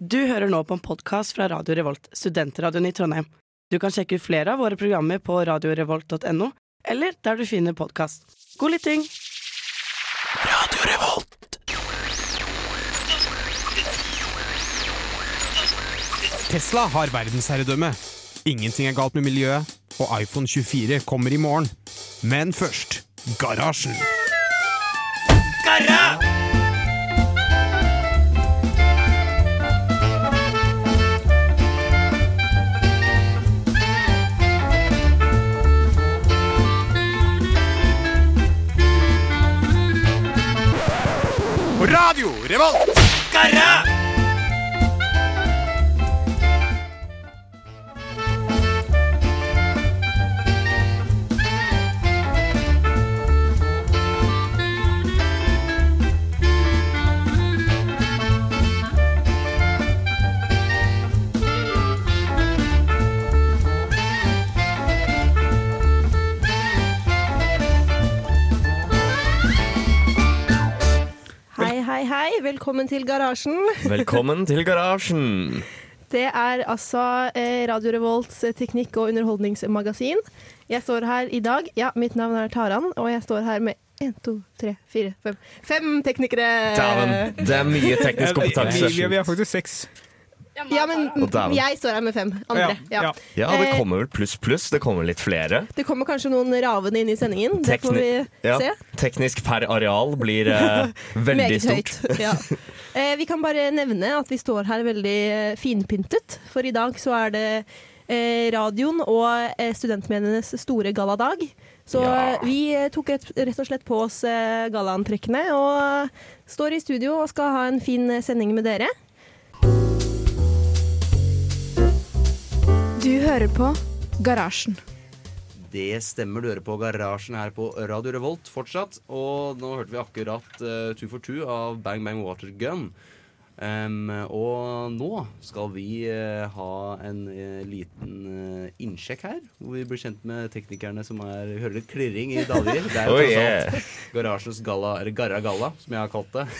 Du hører nå på en podkast fra Radio Revolt, studentradioen i Trondheim. Du kan sjekke ut flere av våre programmer på radiorevolt.no, eller der du finner podkast. God lytting! Radio Revolt. Tesla har verdensherredømme. Ingenting er galt med miljøet, og iPhone 24 kommer i morgen. Men først Garasjen. På Radio Revolt! Hei, Velkommen til Garasjen. Velkommen til garasjen. Det er altså eh, Radio Revolts eh, teknikk- og underholdningsmagasin. Jeg står her i dag. Ja, mitt navn er Taran, og jeg står her med én, to, tre, fire, fem Fem teknikere! Taran. det er mye teknisk kompetanse. Vi, vi, vi har faktisk seks. Ja, men jeg står her med fem andre. Ja. ja. Ja, det Eh, kommer vel pluss pluss. Det kommer litt flere. Det kommer kanskje noen ravende inn i sendingen. Det får vi ja, se. teknisk per areal blir eh, veldig stort. høyt. Ja. Eh, vi kan bare nevne at vi står her veldig finpyntet, for i dag så er det eh, radioen og eh, studentmedienes store galladag. Så Ja. vi tok rett, rett og slett på oss eh, gallaantrekkene og står i studio og skal ha en fin sending med dere. Du hører på Garasjen. Det stemmer, du hører på Garasjen her på Radio Revolt fortsatt. Og nå hørte vi akkurat uh, Two for Two av Bang Bang Water Gun. Em, og nå skal vi uh, ha en uh, liten uh, innsjekk her, hvor vi blir kjent med teknikerne som er Vi hører litt klirring i dager. Det er jo Oh, yeah. Garasjens galla, eller Garra Galla, som jeg har kalt det.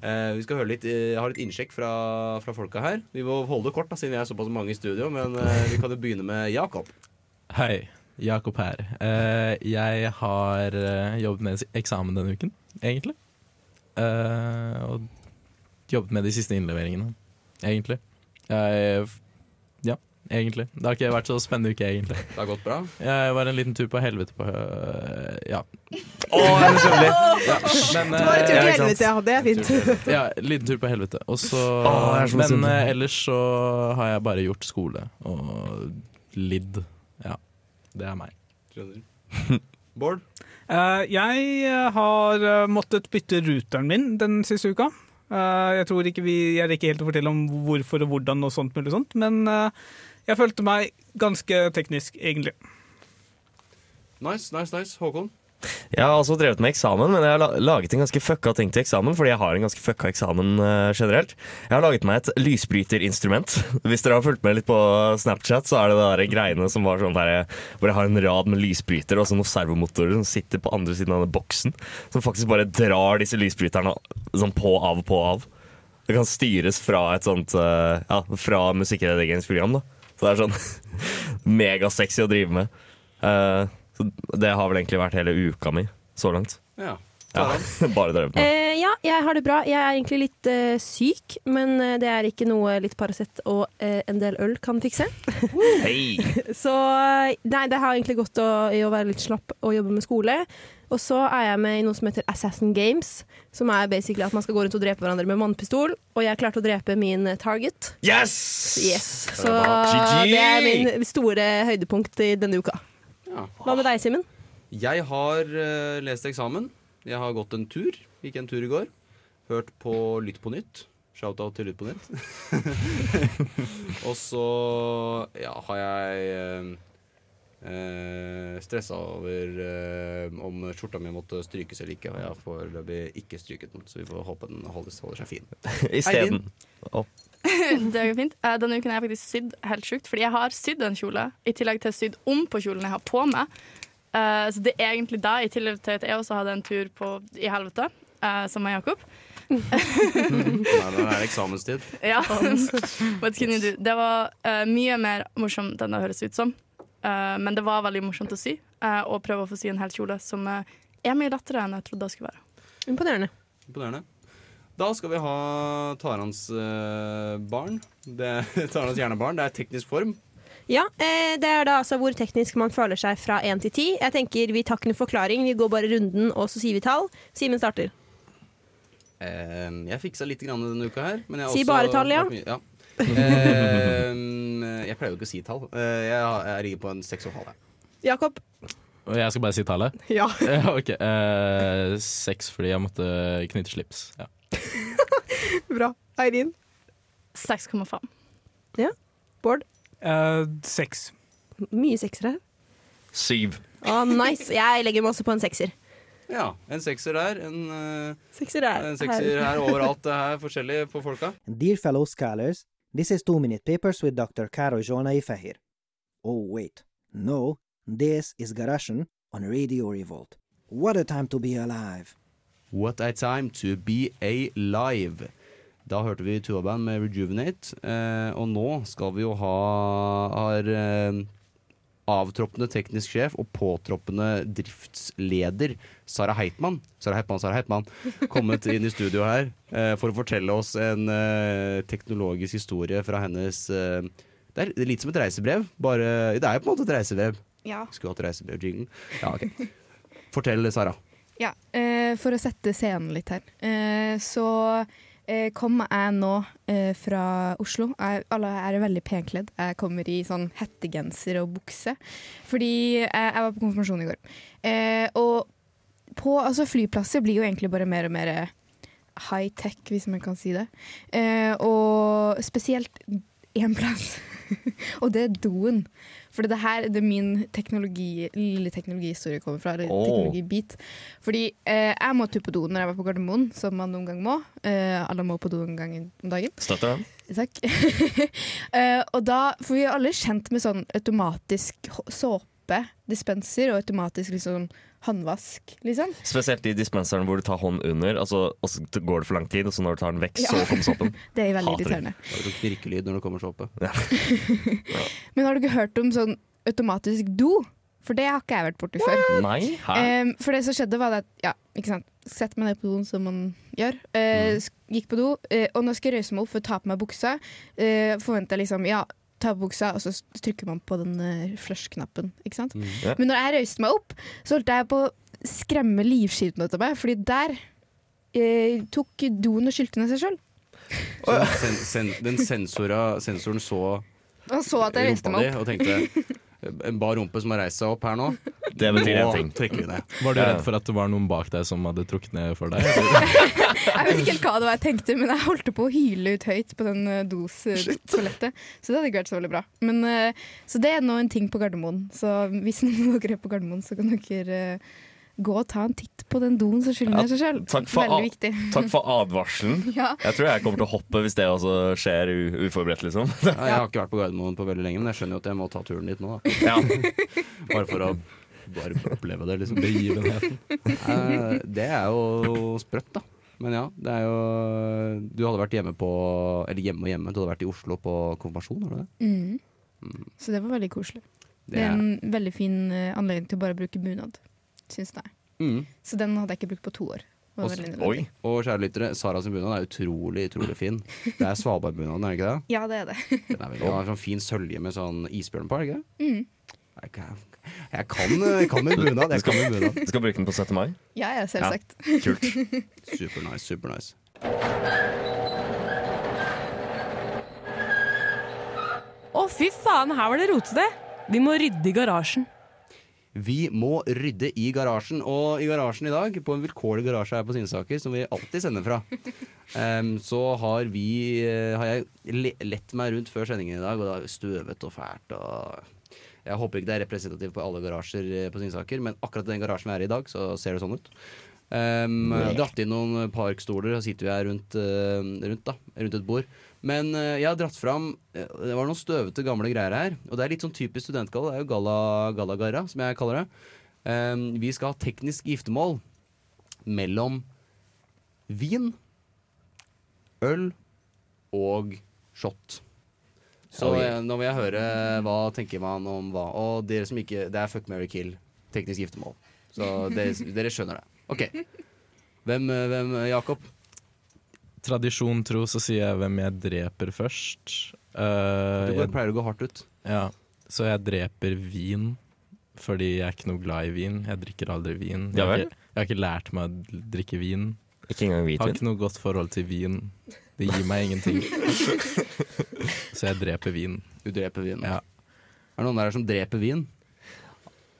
Eh, vi skal høre litt, ha litt innsjekk fra, fra folka her. Vi må holde det kort, da, siden vi er såpass mange i studio, men vi kan jo begynne med Jakob. Hei, Jakob her. Eh, jeg har jobbet med eksamen denne uken, egentlig. Eh, og jobbet med de siste innleveringene, egentlig. Jeg, ja, egentlig. Det har ikke vært så spennende uke, egentlig. Det har gått bra. Jeg var en liten tur på helvete på Ja. Å, jeg er misunnelig! Men, Det var en tur eh, til ja, helvete, ja. Det er fint. ja, liten tur på helvete. Og så Åh, jeg er så Men eh, ellers så har jeg bare gjort skole og lidd. Ja. Det er meg. Skjønner. Bård? Uh, jeg eh, har eh, måttet bytte ruteren min den siste uka. Eh, jeg tror ikke vi Jeg rekker helt å fortelle om hvorfor og hvordan og sånt mulig sånt, men eh, jeg følte meg ganske teknisk, egentlig. Nice, nice, nice. Håkon? Jeg har også drevet med eksamen, men jeg har laget en ganske fucka ting til eksamen. Fordi jeg har en ganske fucka eksamen uh, generelt. Jeg har laget meg et lysbryterinstrument. Hvis dere har fulgt med litt på Snapchat, så er det de greiene som var sånn der, hvor jeg har en rad med lysbrytere og så noen servomotorer som sitter på andre siden av den boksen. Som faktisk bare drar disse lysbryterne sånn på av, på av. Det kan styres fra et sånt uh, Ja, fra musikkredigeringsprogram, da. Så det er sånn megasexy å drive med. Så det har vel egentlig vært hele uka mi så langt. Ja. Ja, bare drevet med. Eh, ja, jeg har det bra. Jeg er egentlig litt eh, syk, men eh, det er ikke noe litt Paracet og eh, en del øl kan fikse. Hey. Så eh, nei, det har egentlig gått å, i å være litt slapp og jobbe med skole. Og så er jeg med i noe som heter Assassin Games, som er basically at man skal gå rundt og drepe hverandre med mannpistol. Og jeg klarte å drepe min eh, target. Yes! Yes. Så det er min store høydepunkt i denne uka. Ja. Hva med deg, Simen? Jeg har eh, lest eksamen. Jeg har gått en tur. Gikk en tur i går. Hørt på Lytt på nytt. Shout-out til Lytt på nytt. og så ja, har jeg eh, eh, stressa over eh, om skjorta mi måtte strykes eller ikke. Og jeg har foreløpig ikke stryket den, så vi får håpe den holder, holder seg fin. Isteden Å, Det går fint. Eh, Denne uken har jeg faktisk sydd helt sjukt, fordi jeg har sydd en kjole i tillegg til sydd om på kjolen jeg har på meg. Uh, så det er egentlig da, i tillegg til at jeg også hadde en tur på, i helvete, uh, som med Jakob. Nei, det er eksamenstid. Ja. What can you do? Det var uh, mye mer morsomt enn det høres ut som. Uh, men det var veldig morsomt å sy, uh, og prøve å få sy en hel kjole som er mye lettere enn jeg trodde det skulle være. Imponerende. Imponerende. Da skal vi ha Tarans eh, barn. Det, Tarans hjernebarn. Det er teknisk form. Ja, eh, det er da altså hvor teknisk man føler seg fra én til ti. Jeg tenker Vi tar ikke noen forklaring, vi går bare runden, og så sier vi tall. Simen starter. Eh, jeg fiksa litt grann denne uka her. Men jeg Si også bare tall, ja. ja. Eh, jeg pleier jo ikke å si tall. Eh, jeg, jeg ligger på en seks og en halv. Jakob. Jeg skal bare si tallet? Ja. Ja, ok. Eh, seks fordi jeg måtte knytte slips. Ja. Bra. Eirin. 6,5. Ja. Bård. Eh, seks. Mye seksere. Syv. Oh, nice. Jeg legger meg også på en sekser. Ja, en sekser der. En, uh, Sekser der. en sekser her overalt. Det er forskjellig på folka. Dear fellow scholars, this is Two Minute Papers with Dr. Karo Jona Ifehir. Oh, wait. No, this is Garashan on Radio Revolt. What a time to be alive. What a time to be alive. Da hørte vi Tuaband med Rejuvenate, eh, og nå skal vi jo ha har, eh, avtroppende teknisk sjef og påtroppende driftsleder Sara Heitmann Sara Heitmann, Sara Heitmann kommet inn i studio her eh, for å fortelle oss en teknologisk historie fra hennes Det er litt som et reisebrev, bare Det er jo på en måte et reisebrev. Ja. Skulle hatt reisebrevjingle. Ja, okay. Fortell, Sara. Ja, eh, for å sette scenen litt her. Eh, så eh, kommer jeg nå fra Oslo. Jeg, alle er veldig penkledd. Jeg kommer i sånn hettegenser og bukse. Fordi jeg, var på konfirmasjon i går. Og på altså, flyplasser blir jo egentlig bare mer og mer high-tech, hvis man kan si det. Og spesielt én plass. og det er doen. For det her det er min teknologi, lille teknologihistorie kommer fra. Eller oh. teknologibit. Fordi eh, jeg måtte tuppe på do når jeg var på Gardermoen, som man noen gang må. Eh, alle må på do en gang om dagen. Støtter den. Takk. Eh, og da, for vi er alle kjent med sånn automatisk hå- dispenser og automatisk liksom håndvask, liksom. Spesielt i dispenseren hvor du tar hånd under, altså, og så går det for lang tid, og så når du tar den vekk, Ja. så kommer såpen. Det er veldig irriterende. Det er knirkelyd når det kommer såpe. Men har du ikke hørt om sånn automatisk do? For det har ikke jeg vært borti før. Nei, um, for det som skjedde var at ja, ikke sant? Sett meg ned på doen som man gjør. Uh, mm. Gikk på do, uh, og nå skal jeg røyse meg opp for å ta på meg buksa. Uh, liksom ja, ta på buksa, og så trykker man på den uh, flush-knappen. Ikke sant? Ja. Men når jeg røyste meg opp, så holdt jeg på å skremme livskiten ut av meg, fordi der eh, tok doen og skylte ned seg sjøl. Så den, sen, sen, den sensora, sensoren så så at jeg røyste rumpa meg opp. og tenkte En bar rumpe som har reist seg opp her nå. Det betyr Nå én ting. Trekker vi ned. Var du redd for at det var noen bak deg som hadde trukket ned for deg? Jeg vet ikke helt hva det var jeg tenkte, men jeg holdt på å hyle ut høyt på den eh, dos-toalettet. Så det hadde ikke vært så veldig bra. Men, eh, så det er nå en ting på Gardermoen. Så hvis noen av dere er på Gardermoen, så kan dere eh, gå og ta en titt på den doen som skyller ned seg sjøl. Takk takk for advarselen. Ja. Jeg tror jeg kommer til å hoppe hvis det også skjer u uforberedt, liksom. Ja, jeg har ikke vært på Gardermoen på veldig lenge, men jeg skjønner jo at jeg må ta turen dit nå. Da. Ja. Bare for å bare oppleve det, liksom. Begivenheten. Eh, Det er jo sprøtt, da. Men ja, det er jo Du hadde vært hjemme på Eller hjemme og hjemme, du hadde vært i Oslo på konfirmasjon, har du det? Mm. Så det var veldig koselig. Det Det er er, en veldig fin eh, anledning til å bare bruke bunad, syns jeg. mm. Så den hadde jeg ikke brukt på to år. Oi. Og kjære lyttere, Sara sin bunad er utrolig, utrolig fin. Det er Svalbardbunaden, er det ikke det? Ja, det er det. Den er veldig, sånn fin sølje med sånn isbjørn på, er det ikke det? Mm. Jeg kan, jeg kan, jeg kan min bunad. Jeg kan min bunad. Du skal bruke den på 17. mai? Ja, ja, selvsagt. Kult. Super nice, super nice. Å, fy faen, her var det rotete! Vi må rydde i garasjen. Vi må rydde i garasjen, og i garasjen i dag, på en vilkårlig garasje her på Sinsaker, som vi alltid sender fra, um, så har vi uh, Har jeg lett meg rundt før sendingen i dag, og det er støvet og fælt og Jeg håper ikke det er representativt på alle garasjer eh, på Sinsaker, men akkurat den garasjen vi er i i dag, så ser det sånn ut. Um, dratt inn noen parkstoler, og sitter vi her rundt, uh, rundt, da, rundt et bord. Men eh, jeg har dratt fram eh, Det var noen støvete, gamle greier her. Og det er litt sånn typisk studentgalla. Det er jo galla, gallagarra, som jeg kaller det. Um, vi skal ha teknisk giftermål mellom vin øl og shot. Så Oi. eh, nå vil jeg høre hva tenker man om hva. Og dere som ikke Det er fuck, marry, kill. Teknisk giftermål. Så dere, dere skjønner det. OK. Hvem, hvem Jakob? Tradisjon tro så sier jeg hvem jeg dreper først. Uh, Du går, jeg, pleier å gå hardt ut. ja, så jeg dreper vin, fordi jeg er ikke noe glad i vin. Jeg drikker aldri vin. Jeg Ja har ikke, jeg har ikke lært meg å drikke vin. Ikke engang Har ikke noe godt forhold til vin. Det gir meg ingenting. Så jeg dreper vin. Du dreper vin. Ja. Er det noen der som dreper vin?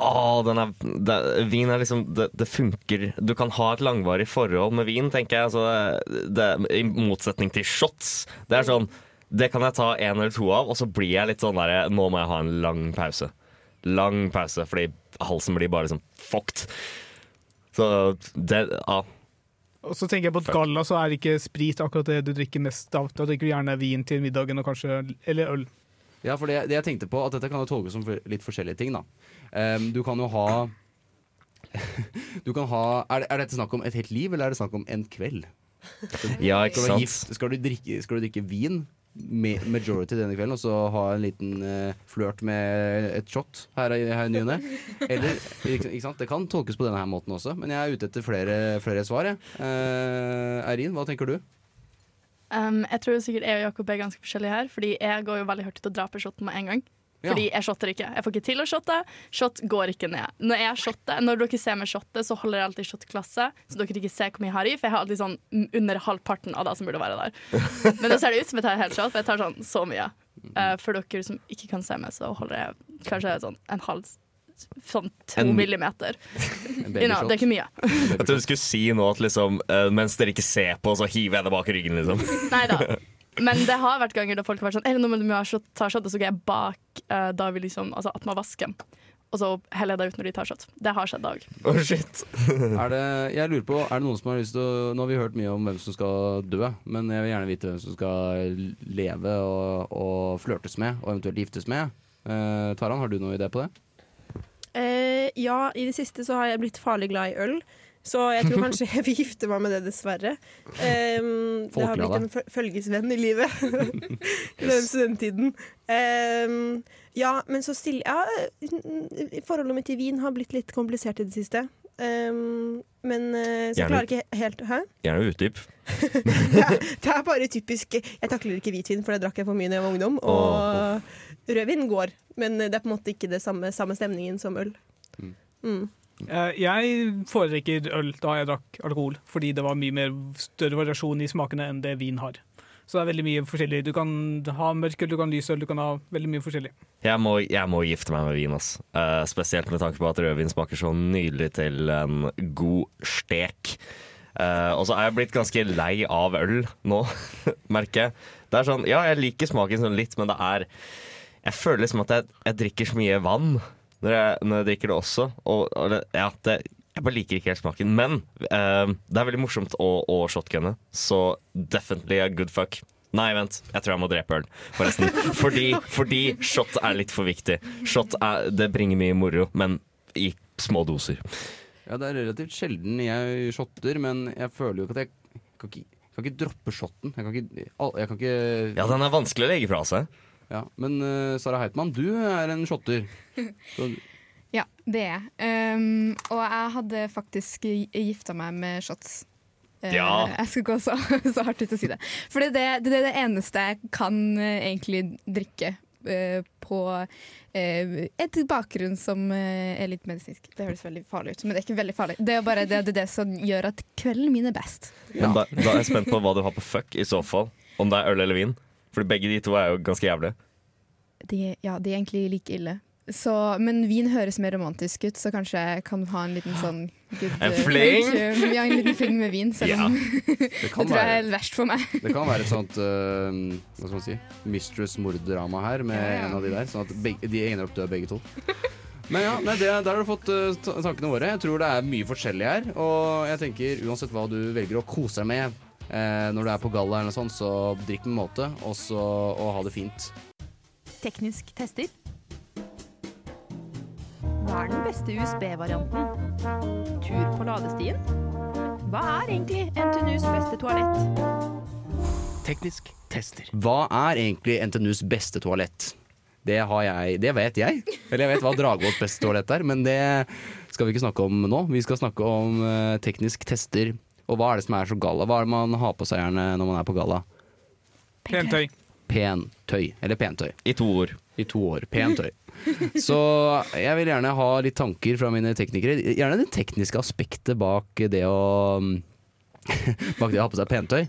Åh, den er, det, vin er liksom det, det funker. Du kan ha et langvarig forhold med vin, tenker jeg. Altså, det, I motsetning til shots. Det er sånn Det kan jeg ta en eller to av, og så blir jeg litt sånn der Nå må jeg ha en lang pause. Lang pause, fordi halsen blir bare liksom fucked. Så det Ja. Og så tenker jeg på at galla så er ikke sprit akkurat det du drikker mest av. Da drikker du gjerne vin til middagen og kanskje Eller øl. Ja, for det, det jeg tenkte på, at dette kan jo tolkes som litt forskjellige ting, da. Um, du kan jo ha Du kan ha er, er dette snakk om et helt liv, eller er det snakk om en kveld? Ja, ikke sant? gift, skal du, drikke, skal du drikke vin majority denne kvelden, og så ha en liten uh, flørt med et shot her, i- her i ny og ne? Det kan tolkes på denne her måten også, men jeg er ute etter flere, flere svar, jeg. Uh, Eirin, hva tenker du? Um, jeg tror sikkert jeg og Jakob er ganske forskjellige her, fordi jeg går jo veldig hardt ut og draper shotten med en gang. Ja. Fordi jeg shotter ikke. Jeg får ikke til å shotte. Shot går ikke ned. Når jeg shotter, når dere ser meg shotte, så holder jeg alltid shotklasse, så dere ikke ser hvor mye jeg har i, for jeg har alltid sånn under halvparten av det som burde være der. Men da ser det ut som jeg tar helt shot, for jeg tar sånn så mye. Uh, for dere som ikke kan se meg, så holder jeg kanskje sånn en halv Sånn to En- millimeter. En You det er ikke mye. Jeg trodde du skulle si nå at liksom eh, mens dere ikke ser på, så hiver jeg det bak ryggen, liksom. Nei da. Men det har vært ganger da folk har vært sånn Er det noe med shot, ta shot, og så går jeg bak uh, da vi liksom, altså attmed vasken. Og så heller jeg det ut når de tar shot. Det har skjedd òg. Å, shit. Er det, jeg lurer på, er det noen som har lyst til å Nå har vi hørt mye om hvem som skal dø, men jeg vil gjerne vite hvem som skal leve og, og flørtes med, og eventuelt giftes med. Uh, Taran, har du noe idé på det? Eh, ja, i det siste så har jeg blitt farlig glad i øl. Så jeg tror kanskje jeg vil gifte meg med det, dessverre. Um, det har blitt en følgesvenn i livet i den studenttiden. Um, ja, men så stille Ja, forholdet mitt til vin har blitt litt komplisert i det siste. Um, men eh, så jeg klarer ikke helt Hæ? Gjerne utdyp. Det er bare typisk Jeg takler ikke hvitvin, for det drakk jeg for mye da jeg var ungdom. Og rødvin går, men det er på en måte ikke det samme, samme stemningen som øl. Mm. Mm. Eh, Jeg foretrekker øl da jeg drakk alkohol, fordi det var mye mer større variasjon i smakene enn det vin har. Så det er veldig mye forskjellig. Du kan ha mørk øl, du kan ha lys øl, du kan ha veldig mye forskjellig. Jeg må, jeg må gifte meg med vin, ass. Uh, spesielt med tanke på at rødvin smaker så nydelig til en god stek. Uh, og så er jeg blitt ganske lei av øl nå, merker jeg. Det er sånn, ja, jeg liker smaken sånn litt, men det er Jeg føler liksom at jeg, jeg drikker så mye vann når jeg, når jeg drikker det også. Og, og det, ja, det, jeg bare liker ikke helt smaken. Men uh, det er veldig morsomt å, å shotgunne, så definitely a good fuck. Nei, vent. Jeg tror jeg må drepe øl, forresten. Fordi, fordi shot er litt for viktig. Shot er, det bringer mye moro, men i små doser. Ja, det er relativt sjelden jeg shotter, men jeg føler jo ikke at jeg kan ikke, kan ikke droppe shotten. Jeg kan ikke, jeg kan ikke Ja, den er vanskelig å legge fra seg. Ja, Men uh, Sara Heitmann, du er en shotter. Så, Ja, det er jeg. Um, og jeg hadde faktisk gifta meg med shots. Ja. Uh, Jeg skal gå så, så hardt ut og si det. For det, er det, det er det eneste jeg kan uh, egentlig drikke eh, på eh, et bakgrunn som eh, er litt medisinsk. Det høres veldig farlig ut, men det er ikke veldig farlig. Det er bare det, det, er det som gjør at kvelden min er best. Men da, da er jeg spent på hva du har på fuck, i så fall. Om det er øl eller vin. For begge de to er jo ganske jævlige. De, ja, de er egentlig like ille. Så, men vin høres mer romantisk ut, så kanskje jeg kan ha en liten sånn good, En fling? Ja, en liten fling med vin, selv om det, det tror jeg er verst for meg. det kan være et sånt uh, Hva skal man si Mistress-morddrama her med Ja, ja. en av de der. Sånn at begge, de ender opp døde begge to. Men ja, nei, det, der har du fått uh, tankene våre. Jeg tror det er mye forskjellig her. Og jeg tenker uansett hva du velger å kose deg med eh, når du er på galla, eller noe sånt, så drikk med måte, og så og ha det fint. Teknisk tester. Hva er den beste USB-varianten? Tur på ladestien? Hva er egentlig NTNUs beste toalett? Teknisk tester. Hva er egentlig NTNUs beste toalett? Det, har jeg, det vet jeg. Eller jeg vet hva Dragvolls beste toalett er, men det skal vi ikke snakke om nå. Vi skal snakke om eh, teknisk tester. Og hva er det som er så galla? Hva er det man har på seg gjerne når man er på galla? Pentøy. Pentøy. Eller pentøy. I to ord. I to år. Pentøy. Så jeg vil gjerne ha litt tanker fra mine teknikere. Gjerne det tekniske aspektet bak det å Bak det å ha på seg pentøy.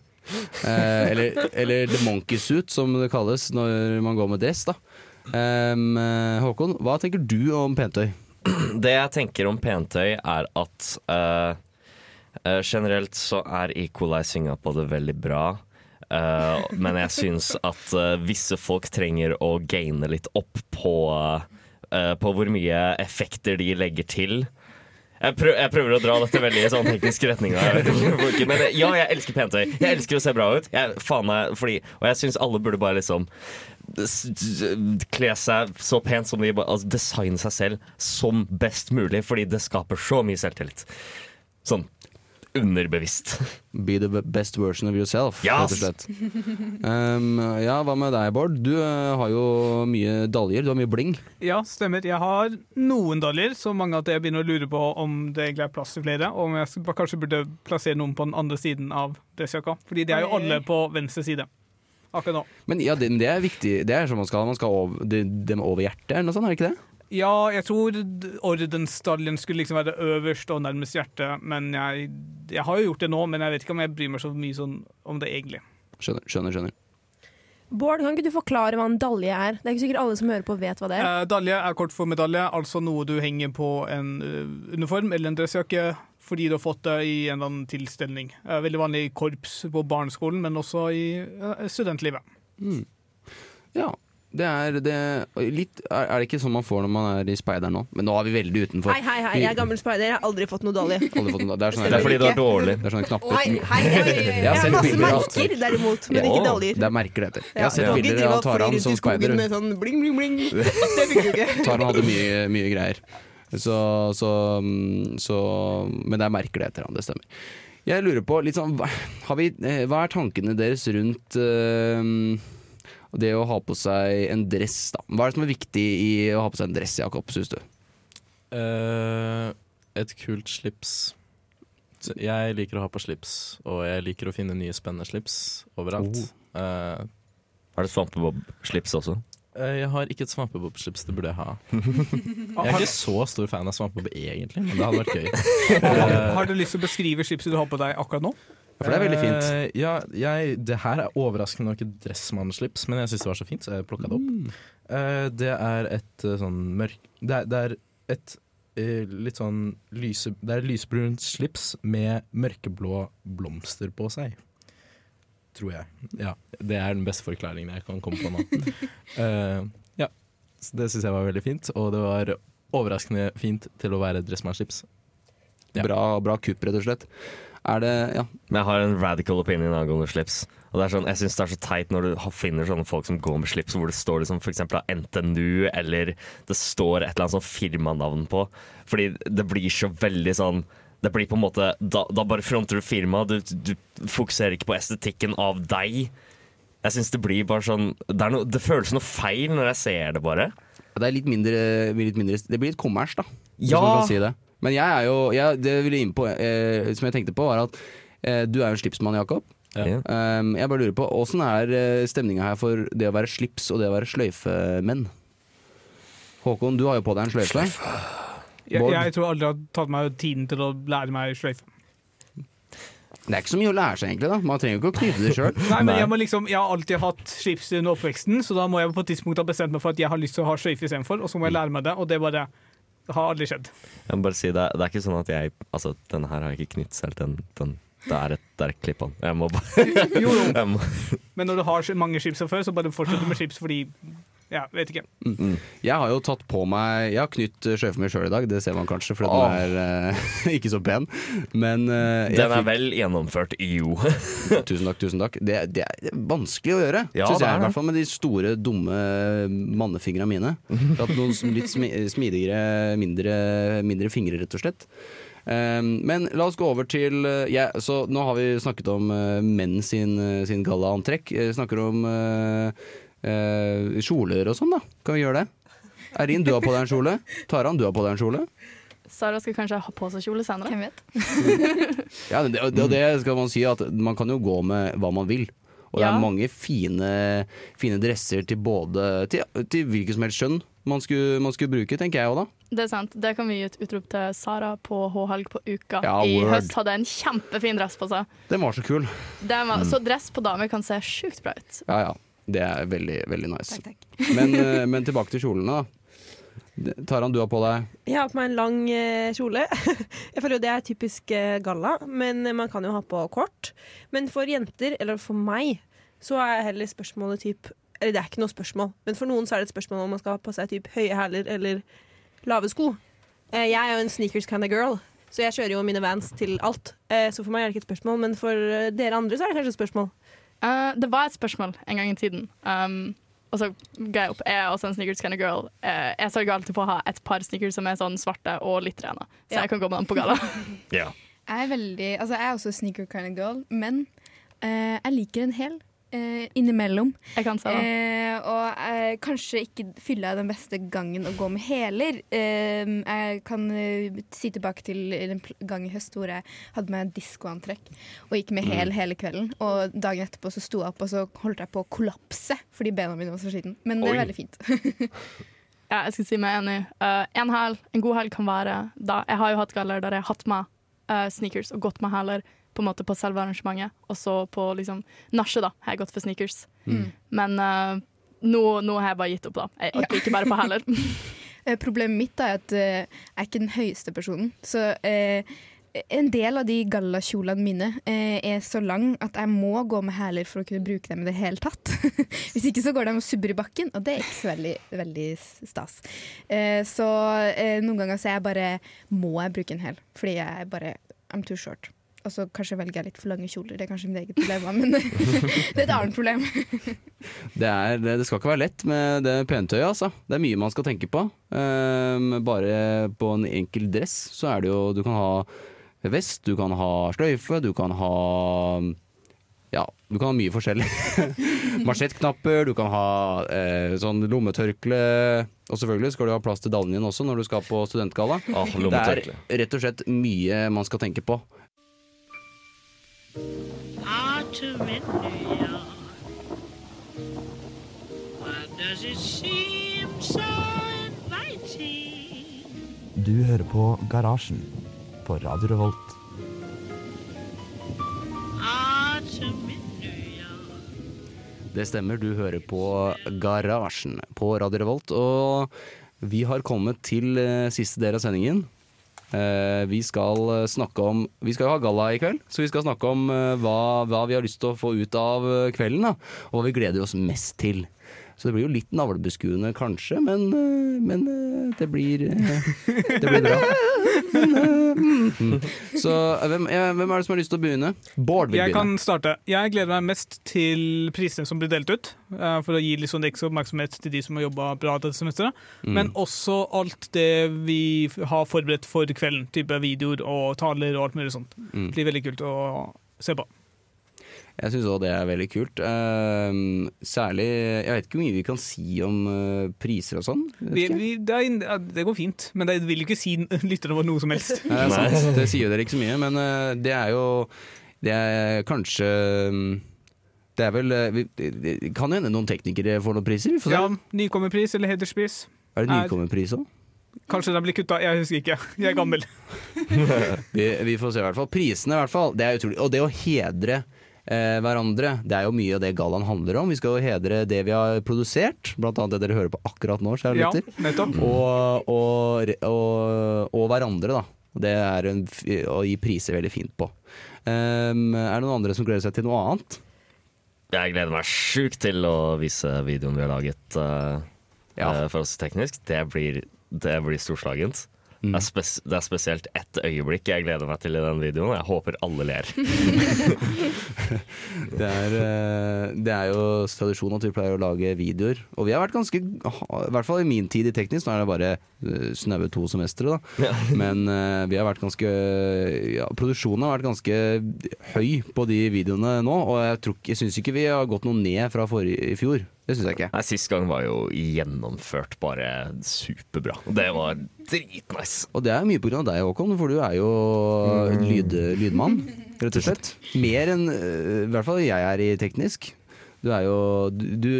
Eh, eller, eller the monkey suit, som det kalles når man går med dress. da eh, Håkon, hva tenker du om pentøy? Det jeg tenker om pentøy, er at eh, eh, generelt så er equalizinga på det veldig bra. Uh, men jeg syns at uh, visse folk trenger å gaine litt opp på, på hvor mye effekter de legger til. Jeg, prøv, jeg prøver å dra dette veldig i sånn teknisk retning. Men ja, jeg elsker pentøy. Jeg elsker å se bra ut. Jeg, meg, fordi, og jeg syns alle burde bare liksom kle seg så pent som de altså Designe seg selv som best mulig, fordi det skaper så mye selvtillit. Sånn underbevisst. Be the best version of yourself, Yes! rett og slett. Um, ja, hva med deg, Bård? Du uh, har jo mye daljer, du har mye bling. Ja, stemmer. Jeg har noen daljer, så mange at jeg begynner å lure på om det egentlig er plass til flere. Og om jeg kanskje burde plassere noen på den andre siden av dressjakka. Fordi de er jo alle på venstre side akkurat nå. Men ja, det, det er viktig. Det er som man skal ha. Man skal ha over, det, det over hjertet, eller noe sånt, er det ikke det? Ja, jeg tror ordensdaljen skulle liksom være øverst og nærmest hjertet, men jeg, jeg har jo gjort det nå, men jeg vet ikke om jeg bryr meg så mye sånn om det egentlig. Skjønner, skjønner. skjønner. Bård, kan ikke du forklare hva en dalje er? Det er ikke sikkert alle som hører på vet hva det er. Eh, dalje er kort for medalje, altså noe du henger på en eh, uniform eller en dressjakke fordi du har fått det i en eller annen tilstelning. Eh, veldig vanlig i korps på barneskolen, men også i eh, studentlivet. Mm. Ja. Det er, det, litt, er er det ikke sånn man får når man er i speideren nå? Men nå er vi veldig utenfor. Hei, hei, hei, jeg er gammel speider, jeg har aldri fått noe dårlig Aldri fått noe- det er sånne, Det er fordi du er dårlig. Det er sånne knapper. Oi, hei, hei, hei. Jeg har har masse merker derimot, men ikke daljer. Det er merker det heter. Jeg har sett ja. bilder av Taran som speider. Sånn bling, bling, bling. Det ikke. Taran hadde mye, mye greier. Så, så, så Men det er merker det etter han, det stemmer. Jeg lurer på litt sånn Hva, har vi, eh, hva er tankene deres rundt eh, det å ha på seg en dress, da? Hva er det som er viktig i å ha på seg en dress, Jakob, syns du? Uh, et kult slips. Jeg liker å ha på slips, og jeg liker å finne nye spennende slips overalt. Eh, Har du svampebob-slips også? eh, jeg har ikke et svampebob-slips, det burde jeg ha. Jeg er ikke så stor fan av svampebob egentlig, men det hadde vært gøy. Har, har du lyst til å beskrive slipset du har på deg akkurat nå? For det er veldig fint. Uh, ja, jeg, det her er overraskende nok et dressmannslips, men jeg syns det var så fint, så jeg plukka det opp. Eh, det er et eh, sånn mørk Det er, det er et litt sånn lyse, Det er lysbrunt slips med mørkeblå blomster på seg. Tror jeg. Ja, Det er den beste forklaringen jeg kan komme på nå. uh, ja, så Det syns jeg var veldig fint, og det var overraskende fint til å være dressmannslips. Ja. Bra, bra kupp, rett og slett. Er det Ja. Men jeg har en radical opinion angående slips. Og det er sånn, Jeg syns det er så teit når du finner sånne folk som går med slips hvor det står liksom eksempel NTNU, eller det står et eller annet sånn firmanavn på. Fordi det blir så veldig sånn Det blir på en måte Da, da bare fronter du firmaet. Du, du fokuserer ikke på estetikken av deg. Jeg syns det blir bare sånn det, er noe, det føles noe feil når jeg ser det, bare. Det er litt mindre, litt mindre Det blir litt kommers, da. Ja. si det. Men jeg er jo jeg, Det jeg ville inn på, eh, som jeg tenkte på, var at eh, du er jo en slipsmann, Jakob. Ja. Um, jeg bare lurer på, Åssen er eh, stemninga her for det å være slips og det å være sløyfemenn? Håkon, du har jo på deg en sløyfe. Jeg, Bård? jeg tror aldri jeg har tatt meg tiden til å lære meg sløyfe. Det er ikke så mye å lære seg, egentlig. da Man trenger jo ikke å knyte det sjøl. Jeg, liksom, jeg har alltid hatt slips under oppveksten, så da må jeg på et tidspunkt ha bestemt meg for at jeg har lyst til å ha sløyfe istedenfor, og så må jeg lære meg det, og det bare har aldri skjedd. Jeg må bare si det, det er ikke sånn at jeg Altså, denne her har jeg ikke knyttet selv. Den, den, det er et, det er et klipp-on. Jeg må bare Jo, jo. jeg må, Men når du har så mange chips fra før, så bare fortsetter du med chips fordi Ja, vet ikke. Mm. Jeg har jo tatt på meg Jeg har knytt sjøfen sløyfen min sjøl i dag, det ser man kanskje, for oh. den er uh, ikke så pen. Men uh, Den er fikk- vel gjennomført, jo. Tusen takk, tusen takk. Det, det er vanskelig å gjøre, Ja, syns jeg. I hvert fall med de store, dumme mannefingra mine. Jeg har Hatt noen litt smi- smidigere, mindre, mindre fingre, rett og slett. Um, men la oss gå over til uh, ja, Så nå har vi snakket om uh, menn sin, sin gallaantrekk. Snakker om uh, uh, kjoler og sånn, da. Kan vi gjøre det? Erin, du har på deg en kjole. Taran, du har på deg en kjole. Sara skal kanskje ha på seg kjole senere. Hvem vet? Ja, det, det, det skal man si at Man kan jo gå med hva man vil. Og det er mange fine, fine dresser til både Til, til hvilket som helst skjønn man skulle, man skulle bruke, tenker jeg òg da. Det er sant. Det kan vi gi et utrop til Sara på H-helg på Uka. Ja, I word. høst hadde jeg en kjempefin dress på seg. Den var så kul. Var, mm. Så dress på damer kan se sjukt bra ut. Ja ja. Det er veldig, veldig nice. Takk, takk. Men, eh, men tilbake til kjolene, da. Taran, du har på deg Jeg har på meg en lang eh, kjole. Jeg føler jo det er typisk eh, galla, men man kan jo ha på kort. Men for jenter, eller for meg, så er heller spørsmålet typ Eller det er ikke noe spørsmål, men for noen så er det et spørsmål om man skal ha på seg typ høye hæler eller lave sko. Eh, Jeg er jo en sneakers kind of girl, så jeg kjører jo mine vans til alt. Eh, Så for meg er det ikke et spørsmål, men for dere andre så er det kanskje et spørsmål. Eh, det var et spørsmål en gang i tiden. Um, og så ga jeg opp. Jeg er også en sneakers kind of girl. Uh, jeg sørger alltid for å ha et par sneakers som er sånn svarte og litt rene. Så Ja. jeg kan gå med dem på galla. yeah. Jeg er veldig Altså, jeg er også sneaker kind of girl, men uh, jeg liker en hel eh, innimellom. Jeg kan se det. Eh, og eh, kanskje ikke fylla den beste gangen å gå med hæler. Eh, jeg kan eh, si tilbake til en gang i høst hvor jeg hadde med diskoantrekk og gikk med hæl hele kvelden. Og dagen etterpå så sto jeg opp og så holdt jeg på å kollapse fordi bena mine var så skitne. Men det Oi. er veldig fint. Ja, jeg skal si meg enig. Uh, en hæl, en god hæl kan være da Jeg har jo hatt galler der jeg har hatt med uh, sneakers og gått med hæler på en måte på selve arrangementet. Og så på liksom nachet, da, har jeg gått for sneakers. Mm. Men uh, nå, nå har jeg bare gitt opp, da. Jeg orker ikke bare på hæler. Eh, Problemet mitt er at uh, jeg er ikke den høyeste personen. Så uh, en del av de gallakjolene mine eh, er så lang at jeg må gå med hæler for å kunne bruke dem i det hele tatt. Hvis ikke så går de og subber i bakken, og det er ikke så veldig, veldig stas. Eh, så eh, noen ganger så er jeg bare må jeg bruke en hæl, fordi jeg bare I'm too short. Og så kanskje velger jeg litt for lange kjoler. Det er kanskje mitt eget problem, men det er et annet problem. Det, er, det, det skal ikke være lett med det pentøyet, altså. Det er mye man skal tenke på. Um, bare på en enkel dress så er det jo Du kan ha vest, du kan ha sløyfe, du kan ha Ja, du kan ha mye forskjellig. Marsjettknapper, du kan ha eh, sånn lommetørkle. Og selvfølgelig skal du ha plass til dallen din også når du skal på studentgalla. Ah, Det er rett og slett mye man skal tenke på. Autumn in New York. Why does it seem so inviting? Du hører på Garasjen på Radio Revolt. Autumn in Det stemmer, du hører på Garasjen på Radio Revolt. Og vi har kommet til eh, siste del av sendingen. Eh, vi skal eh, snakke om Vi skal jo ha galla i kveld, så vi skal snakke om eh, hva, hva vi har lyst til å få ut av kvelden. Da, og hva vi gleder oss mest til. Så det blir jo litt navlebeskuende kanskje, men, men det blir Det blir bra. Men. Så eh, hvem, ja, hvem er det som har lyst til å begynne? Bård vil Jeg begynne. kan starte. Jeg gleder meg mest til prisene som blir delt ut, uh, for å gi litt sånn ekstra oppmerksomhet til de som har jobba bra dette semesteret. Mm. Men også alt det vi har forberedt for kvelden, type videoer og taler og alt mulig sånt. Mm. Det blir veldig kult å se på. Jeg syns òg det er veldig kult. Ehm, særlig Jeg vet ikke hvor mye vi kan si om eh, priser og sånn. Det, det går fint, men det vil ikke si lytterne våre noe som helst. Sant, det sier dere ikke så mye, men eh, det er jo Det er kanskje mm, Det er vel eh, Det kan hende noen teknikere får noen priser. Får. Ja, Nykommerpris eller hederspris. Er det er- nykommerpris òg? Kanskje den blir kutta, jeg husker ikke. Jeg er gammel. Vi, vi får se i hvert fall. Prisene, i hvert fall. Det er utrolig. Og det å hedre eh, hverandre, det er jo mye av det gallaen handler om. Vi skal jo hedre det vi har produsert, blant annet det dere hører på akkurat nå, kjære Ja, lytter. Og, og, og, og hverandre, da. Det er en, å gi priser veldig fint på. Um, er det noen andre som gleder seg til noe annet? Jeg gleder meg sjukt til å vise videoen vi har laget uh, Ja. eh, for oss teknisk. Det blir, det blir storslagent. Det, er det er spesielt ett øyeblikk jeg gleder meg til i den videoen. Jeg håper alle ler. Det er, eh, det er jo tradisjon at vi pleier å lage videoer. Og vi har vært ganske, i hvert fall i min tid i teknisk, nå er det bare eh, snaue to semestre, da. Men eh, vi har vært ganske ja, Produksjonen har vært ganske høy på de videoene nå, og jeg, tror jeg syns ikke vi har gått noe ned fra forrige i fjor. Det syns jeg ikke. Nei, Sist gang var jo gjennomført bare superbra. Det var dritnice. Og det er mye av deg, Håkon, for du er jo lyd, lydmann, rett og slett. Mer enn eh, i hvert fall jeg er i teknisk. Du er jo Du, du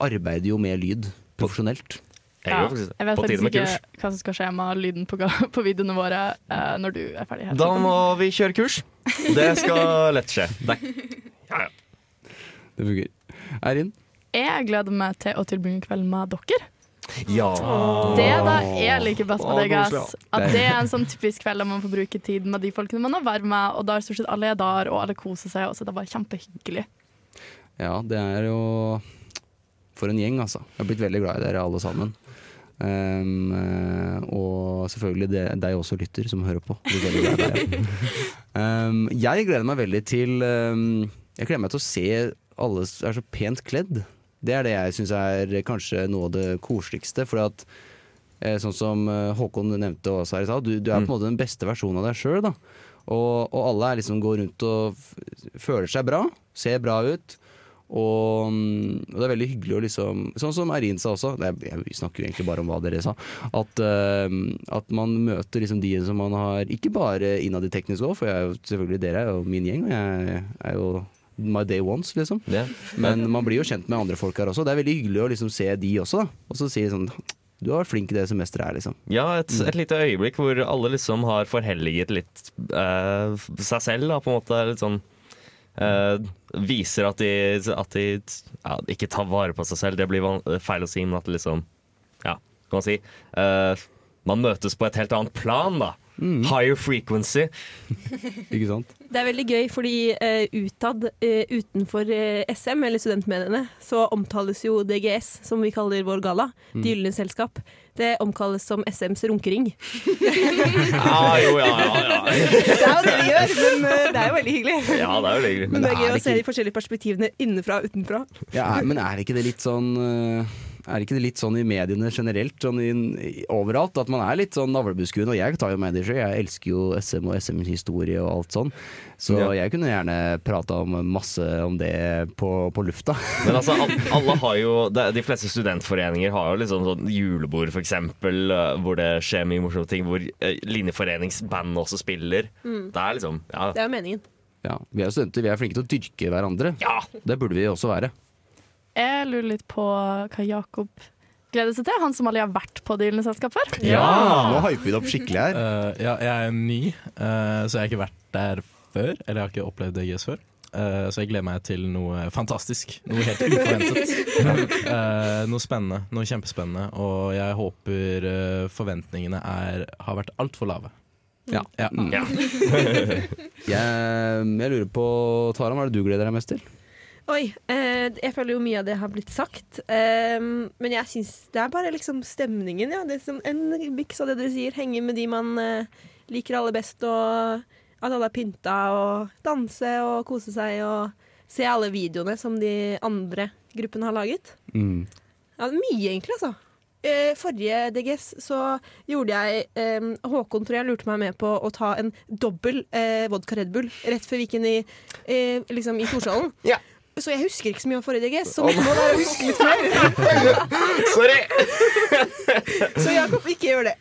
arbeider jo med lyd profesjonelt. Ja, jeg vet faktisk ikke hva som skal skje med lyden på, på videoene våre uh, når du er ferdig her. Da må vi kjøre kurs. Det skal lett skje. Nei. Det fungerer. Eirin? Jeg gleder meg til å tilbringe kvelden med dere. Ja. Det da jeg liker best med deg, ass, at det er en sånn typisk kveld der man får bruke tid med de folkene man har vært med, og da er stort sett alle er der, og alle koser seg, og så det er bare kjempehyggelig. Ja, det er jo For en gjeng, altså. Jeg har blitt veldig glad i dere alle sammen. Um, og selvfølgelig det, deg også, lytter, som hører på. Um, jeg gleder meg veldig til um, Jeg gleder meg til å se alle er så pent kledd. Det er det jeg syns er kanskje noe av det koseligste. For at eh, sånn som eh, Håkon nevnte også her i stad, du, du er på en måte den beste versjonen av deg sjøl. Og, og alle er liksom går rundt og føler seg bra, ser bra ut. Og, mm, og det er veldig hyggelig å liksom Sånn som Eirin sa også, det er, vi snakker jo egentlig bare om hva dere sa. At, uh, at man møter liksom de som man har Ikke bare innad i teknisk òg, for jeg er jo, selvfølgelig dere er jo min gjeng, og jeg er jo my day ones, liksom. Men man blir jo kjent med andre folk her også. Det er veldig hyggelig å liksom se de også, da. Og så si sånn Du har vært flink i det semesteret her, liksom. Ja, et, et lite øyeblikk hvor alle liksom har forhelliget litt eh, seg selv, da, på en måte. Litt sånn eh, Viser at de, at de ja, ikke tar vare på seg selv. Det blir feil å si, men at liksom Ja, kan man si. eh, man møtes på et helt annet plan, da. Higher frequency. Ikke sant? Det er veldig gøy, fordi uh, utad, uh, utenfor uh, SM, eller studentmediene, så omtales jo DGS, som vi kaller vår galla, Mm. Det gylne selskap. Det omkalles som SMs runkering. Ja, jo, ja, ja, ja. det er jo det vi gjør, men eh, det er jo veldig hyggelig. Ja, det er jo hyggelig. Men det er gøy å se de forskjellige perspektivene innenfra og utenfra. Ja, men er ikke det litt sånn eh, Er ikke det litt sånn i mediene generelt, sånn i, overalt, at man er litt sånn navlebeskuende? Og jeg tar jo manager, jeg elsker jo SM og SM-historie og alt sånn. Så Ja. jeg kunne gjerne prata om masse om det på, på lufta. Men altså, alle har jo de, fleste studentforeninger har jo liksom sånn julebord, for eksempel, eh, hvor det skjer mye morsomme ting. Hvor uh, linjeforeningsband også spiller. Mm. Det er liksom ja. Det er jo meningen. Ja, Vi er studenter, vi er flinke til å dyrke hverandre. Det burde vi også være. Jeg lurer litt på hva Jakob gleder seg til, han som aldri har vært på Dylende selskap før. Nå hyper vi det opp skikkelig her. Uh, ja, jeg er ny, uh, så jeg har ikke vært der før. Eller jeg har ikke opplevd DGS før. Uh, så jeg gleder meg til noe fantastisk. Noe helt uforventet. Eh, noe spennende. Noe kjempespennende. Og jeg håper forventningene er, har vært altfor lave. Ja. Mm. jeg, jeg lurer på, Taran, hva er det du gleder deg mest til? Oi, eh, jeg føler jo mye av det har blitt sagt. Eh, men jeg syns det er bare liksom stemningen, ja. Det som en biks av det dere sier. Henge med de man eh, liker aller best, og at alle er pynta, og danse og kose seg, og se alle videoene som de andre gruppene har laget. Mm. Ja, mye egentlig, altså. Eh, forrige DGS så gjorde jeg eh, Håkon tror jeg lurte meg med på å ta en dobbel eh, vodka Red Bull rett før vi gikk inn i, eh, liksom i Storsalen. Så jeg husker ikke så mye om forrige DGS, så mitt mål er å huske litt mer. Sorry! så Jakob, ikke gjør det.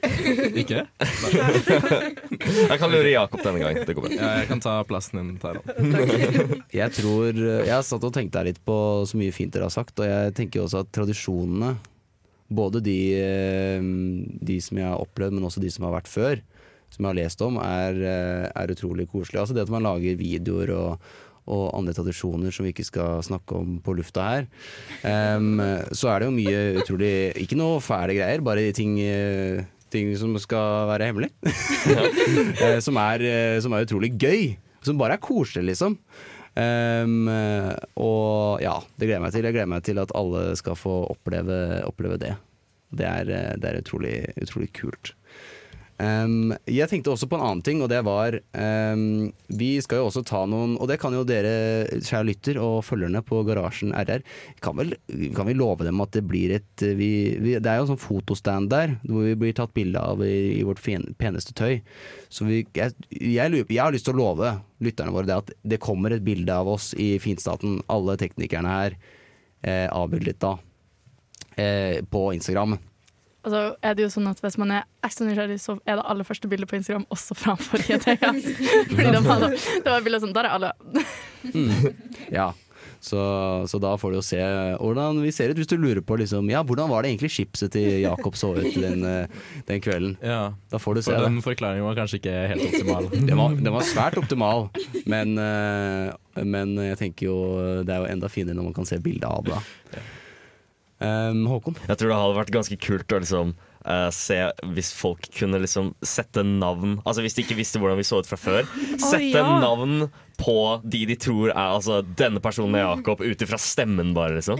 Ikke? Jeg kan lure Jakob denne gang. Det går bra. Ja, jeg kan ta plassen din, Taran. Jeg tror Jeg har satt og tenkt litt på så mye fint dere har sagt, og jeg tenker også at tradisjonene, både de, eh, de som jeg har opplevd, men også de som har vært før, som jeg har lest om, er, eh, er utrolig koselige. Altså det at man lager videoer og, og andre tradisjoner som vi ikke skal snakke om på lufta her. Um, så er det jo mye utrolig Ikke noe fæle greier, bare ting Ting som skal være hemmelig. Eh, som, er, eh, som er utrolig gøy. Som bare er koselig, liksom. Eh, og ja, det gleder jeg meg til. Jeg gleder meg til at alle skal få oppleve, oppleve det. Det er, eh, det er utrolig, utrolig kult. Em, jeg tenkte også på en annen ting, og det var um, Vi skal jo også ta noen Og det kan jo dere, kjære lytter og følgerne på Garasjen RR, kan, vel, kan vi love dem at det blir et vi, vi, Det er jo en sånn fotostand der, hvor vi blir tatt bilde av i, i vårt fen, peneste tøy. Så vi, jeg, jeg, jeg har lyst til å love lytterne våre det at det kommer et bilde av oss i finstaten, alle teknikerne her, eh, avbildet da, eh, på Instagram. Altså, er det jo sånn at Hvis man er ekstra nysgjerrig, så er det aller første bildet på Instagram også fra forrige TS. Fordi de hadde, det var bilder sånn Der er alle. Mm. Ja, så, så da får du jo se hvordan vi ser ut, hvis du lurer på liksom, ja, hvordan var det egentlig chipset til Jakob så ut den, eh, den kvelden. Ja, Da får du se for det. den forklaringen var kanskje ikke helt optimal. Den var, den var svært optimal, men, eh, men jeg tenker jo det er jo enda finere når man kan se bildet av det. Um, Håkon? Jeg tror det hadde vært ganske kult å liksom Uh, se hvis folk kunne liksom sette navn Altså hvis de ikke visste hvordan vi så ut fra før. Sette ja. navn på de de tror er altså denne personen er Jakob, ut ifra stemmen bare, liksom.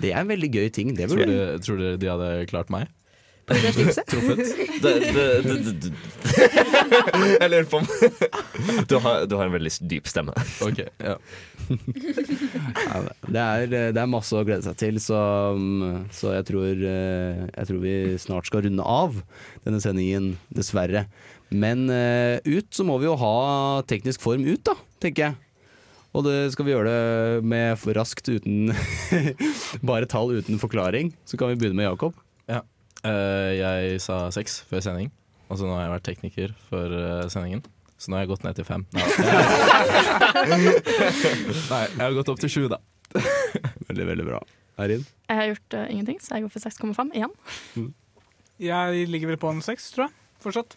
Det er en veldig gøy ting. Det Tror du, tror dere de hadde klart meg? På det tipset? Truffet? Jeg lurer på om du har, du har en veldig dyp stemme. Ok, ja. Ja, det, er, det er masse å glede seg til, så, så jeg, tror, eh, jeg tror vi snart skal runde av denne sendingen, dessverre. Men eh, ut så må vi jo ha teknisk form ut, da, tenker jeg. Og det skal vi gjøre det med for raskt uten Bare tall uten forklaring. Så kan vi begynne med Jakob. ja. Eh, jeg sa seks før sending, og så nå har jeg vært tekniker for uh, sendingen. Så nå har jeg gått ned til fem. Nei, Nei, jeg har gått opp til sju, da. Veldig, veldig bra. Erin? Jeg har gjort uh, ingenting, så jeg går for 6,5 igjen. Jeg ligger vel på en seks, tror jeg. Fortsatt.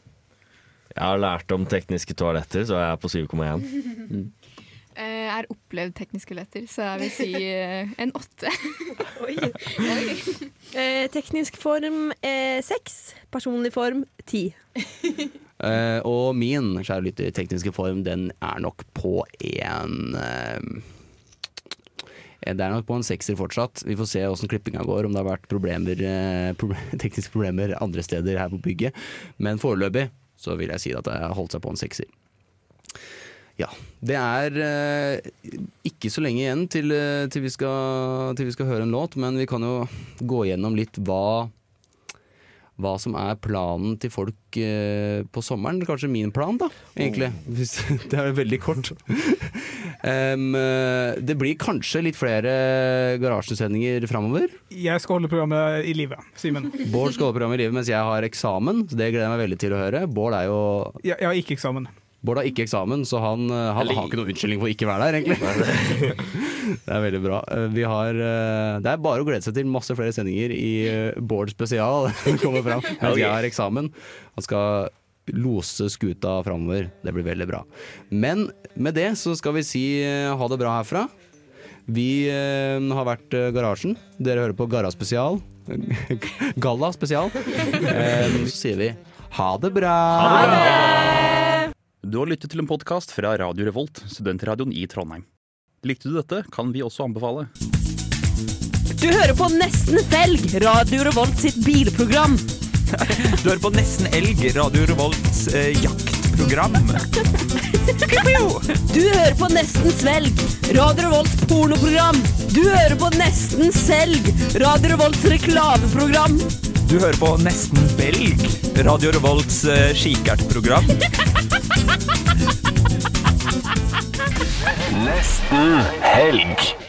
Jeg har lært om tekniske toaletter, så jeg er på 7,1. Eh, Har opplevd tekniske letter, så jeg vil si eh, en åtte. Eh, teknisk form eh, seks. Personlig form ti. Eh, og min, kjære lytter, tekniske form, den er nok på en eh, Det er nok på en sekser fortsatt. Vi får se åssen klippinga går, om det har vært problemer, eh, proble- tekniske problemer andre steder her på bygget. Men foreløpig så vil jeg si at det har holdt seg på en sekser. Ja. Det er eh, ikke så lenge igjen til, eh, til, vi skal, til vi skal høre en låt, men vi kan jo gå gjennom litt hva hva som er planen til folk eh, på sommeren. Kanskje min plan, da, egentlig. Hvis, det er veldig kort. Eh, det blir kanskje litt flere garasjesendinger framover. Jeg skal holde programmet i live, Simen. Bård skal holde programmet i livet mens jeg har eksamen, så det gleder jeg meg veldig til å høre. Bård er jo Jeg, jeg har ikke eksamen. Bård har ikke eksamen, så han, han Eller... har ikke noen unnskyldning for å ikke være der, egentlig. det er veldig bra. Eh, Vi har, eh, det er bare å glede seg til masse flere sendinger i eh, Bård spesial. kommer fram mens jeg har eksamen. Han skal lose skuta framover. Det blir veldig bra. Men med det så skal vi si eh, ha det bra herfra. Vi eh, har vært eh, Garasjen. Dere hører på Garra spesial. Galla spesial. Eh, så sier vi ha det bra! ha det bra. Du har lyttet til en podkast fra Radio Revolt, studentradioen i Trondheim. Likte du dette, kan vi også anbefale. Du hører på Nesten Felg, Radio Revolt sitt bilprogram. Du hører på Nesten Elg, Radio Revolts eh, jaktprogram. Du hører på Nesten Svelg, Radio Revolts pornoprogram. Du hører på Nesten Selg, Radio Revolts reklameprogram. Du hører på Nesten Belg, Radio Revolts uh, kikertprogram. Nesten helg.